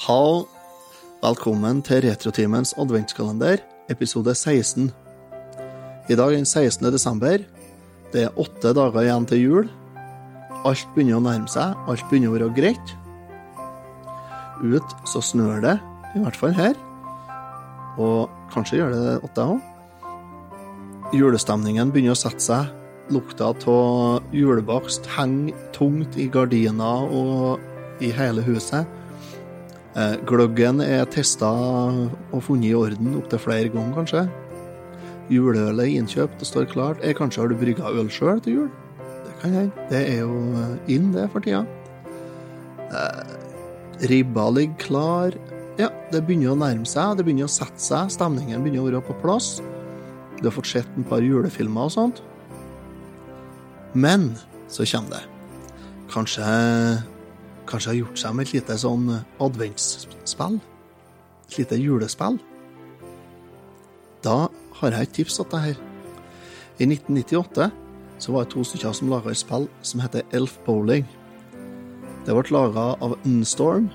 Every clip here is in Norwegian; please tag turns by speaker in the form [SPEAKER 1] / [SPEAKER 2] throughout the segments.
[SPEAKER 1] Hallo. Velkommen til Retrotimens adventskalender, episode 16. I dag er den 16. desember. Det er åtte dager igjen til jul. Alt begynner å nærme seg, alt begynner å være greit. Ut så snør det, i hvert fall her. Og kanskje gjør det det åtte òg. Julestemningen begynner å sette seg. Lukta av julebakst henger tungt i gardiner og i hele huset. Eh, gløggen er testa og funnet i orden opptil flere ganger, kanskje. Juleølet er innkjøpt og står klart. Eh, kanskje har du brygga øl sjøl til jul? Det kan hende. Det er jo eh, inn, det, for tida. Eh, ribba ligger klar. Ja, det begynner å nærme seg, det begynner å sette seg. Stemningen begynner å være på plass. Du har fått sett en par julefilmer og sånt. Men så kommer det. Kanskje Kanskje har gjort seg med et lite sånn adventsspill? Et lite julespill? Da har jeg et tips til deg her. I 1998 så var det to stykker som laga et spill som heter Elf Bowling. Det ble laga av Unstorm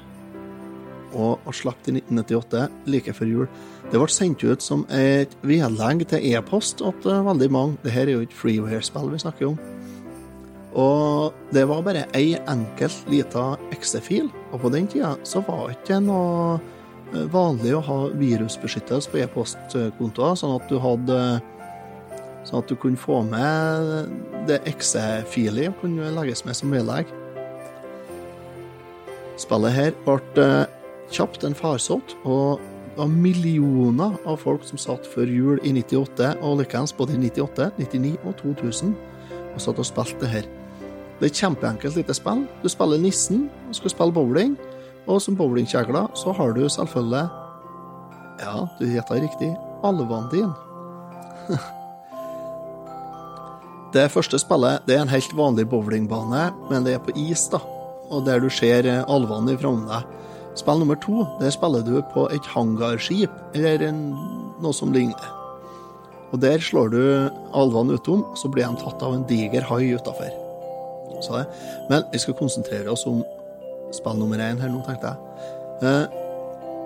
[SPEAKER 1] og ble sluppet i 1998, like før jul. Det ble sendt ut som et vedlegg til e-post til veldig mange. Dette er jo et freeware-spill vi snakker om. Og det var bare ei enkelt lita exe-fil, og på den tida så var det ikke noe eh, vanlig å ha virusbeskyttelse på e-postkontoer, sånn at du hadde Sånn at du kunne få med det exe-filet kunne legges med som vedlegg. Spillet her ble eh, kjapt en farsott, og det var millioner av folk som satt før jul i 98, og likeens både i 98, 99 og 2000, og satt og spilte det her. Det er et kjempeenkelt lite spill. Du spiller nissen og skal spille bowling. Og som bowlingkjegler så har du selvfølgelig Ja, du gjetta riktig alvene dine. det første spillet det er en helt vanlig bowlingbane, men det er på is, da. Og der du ser alvene ifra deg. Spill nummer to, der spiller du på et hangarskip, eller en, noe som ligner. Og der slår du alvene utom, så blir de tatt av en diger hai utafor sa det. Men vi skal konsentrere oss om spill nummer én her nå, tenkte jeg. Eh,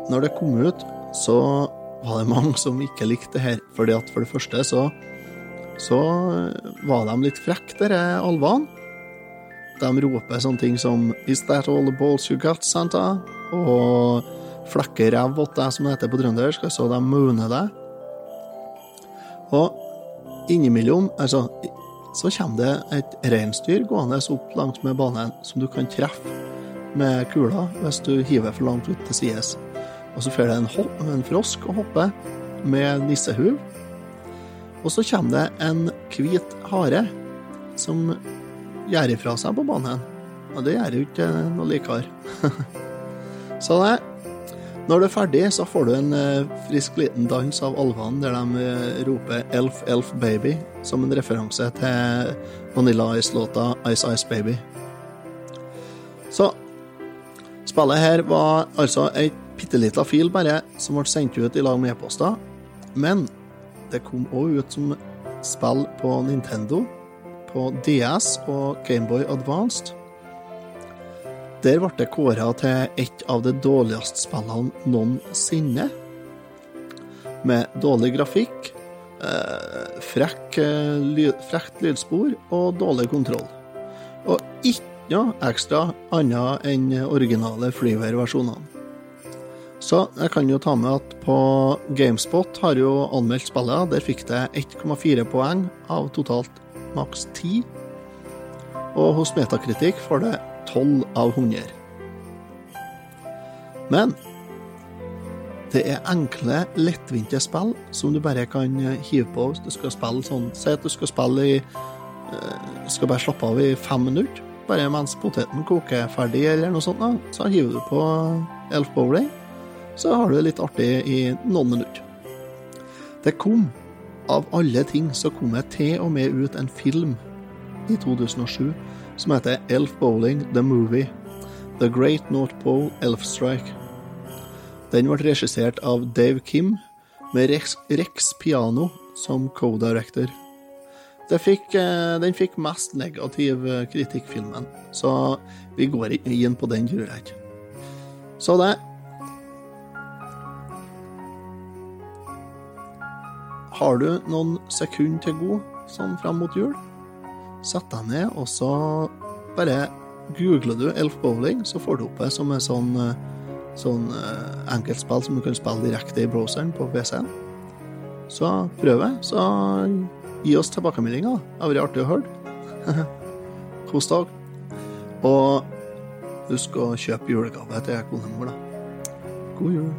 [SPEAKER 1] når det kom ut, så var det mange som ikke likte det her. Fordi at for det første så, så var de litt frekke, disse alvene. De roper sånne ting som Is that all the balls you got, Santa? Og flekker ræv åt deg, som det heter på trøndersk. Så de mooner deg. Og innimellom, altså så kommer det et reinsdyr gående opp langsmed banen som du kan treffe med kula hvis du hiver for langt ut til sides. Og så får det en, hopp, en frosk å hoppe med nissehuv. Og så kommer det en hvit hare som gjør ifra seg på banen. Og det gjør jo ikke noe likere. så det når du er ferdig, så får du en uh, frisk liten dans av alvene der de uh, roper 'Elf, Elf Baby' som en referanse til Vanilla Ice-låta 'Ice Ice Baby'. Så spillet her var altså ei bitte lita fil bare, som ble sendt ut i lag med e-poster. Men det kom òg ut som spill på Nintendo, på DS og Gameboy Advanced. Der ble det kåra til et av de dårligste spillene noensinne. Med dårlig grafikk, eh, frekk, eh, frekt lydspor og dårlig kontroll. Og ikke noe ekstra annet enn originale Freeware-versjonene. Så jeg kan jo ta med at på Gamespot har jo anmeldt spillet. Der fikk det 1,4 poeng av totalt maks 10. Og hos Metakritikk får det 12 av 100. Men det er enkle, lettvinte spill som du bare kan hive på hvis du skal spille sånn. Si at du skal spille i uh, Skal bare slappe av i fem minutter, bare mens poteten koker ferdig, eller noe sånt. Da. Så hiver du på Elf Bowling, så har du det litt artig i noen minutter. Det kom, av alle ting, så kom det til og med ut en film i 2007 som heter Elf Bowling The Movie. The Great North Pole Elf Strike. Den ble regissert av Dave Kim, med Rex, Rex Piano som co-director. Fikk, eh, den fikk mest negativ eh, kritikk, filmen, så vi går ikke inn på den, tror jeg. Så det. Har du noen sekunder til god sånn fram mot jul? Sett deg ned, og så bare googler du Elf Bowling, så får du opp det som et sånn, eh, sånn uh, enkeltspill som du kan spille direkte i browseren på PC-en. Så prøv det. Så gi oss tilbakemeldinger. Det har vært artig å høre. Kos deg. Og husk å kjøpe julegave til konemor, da. God jul.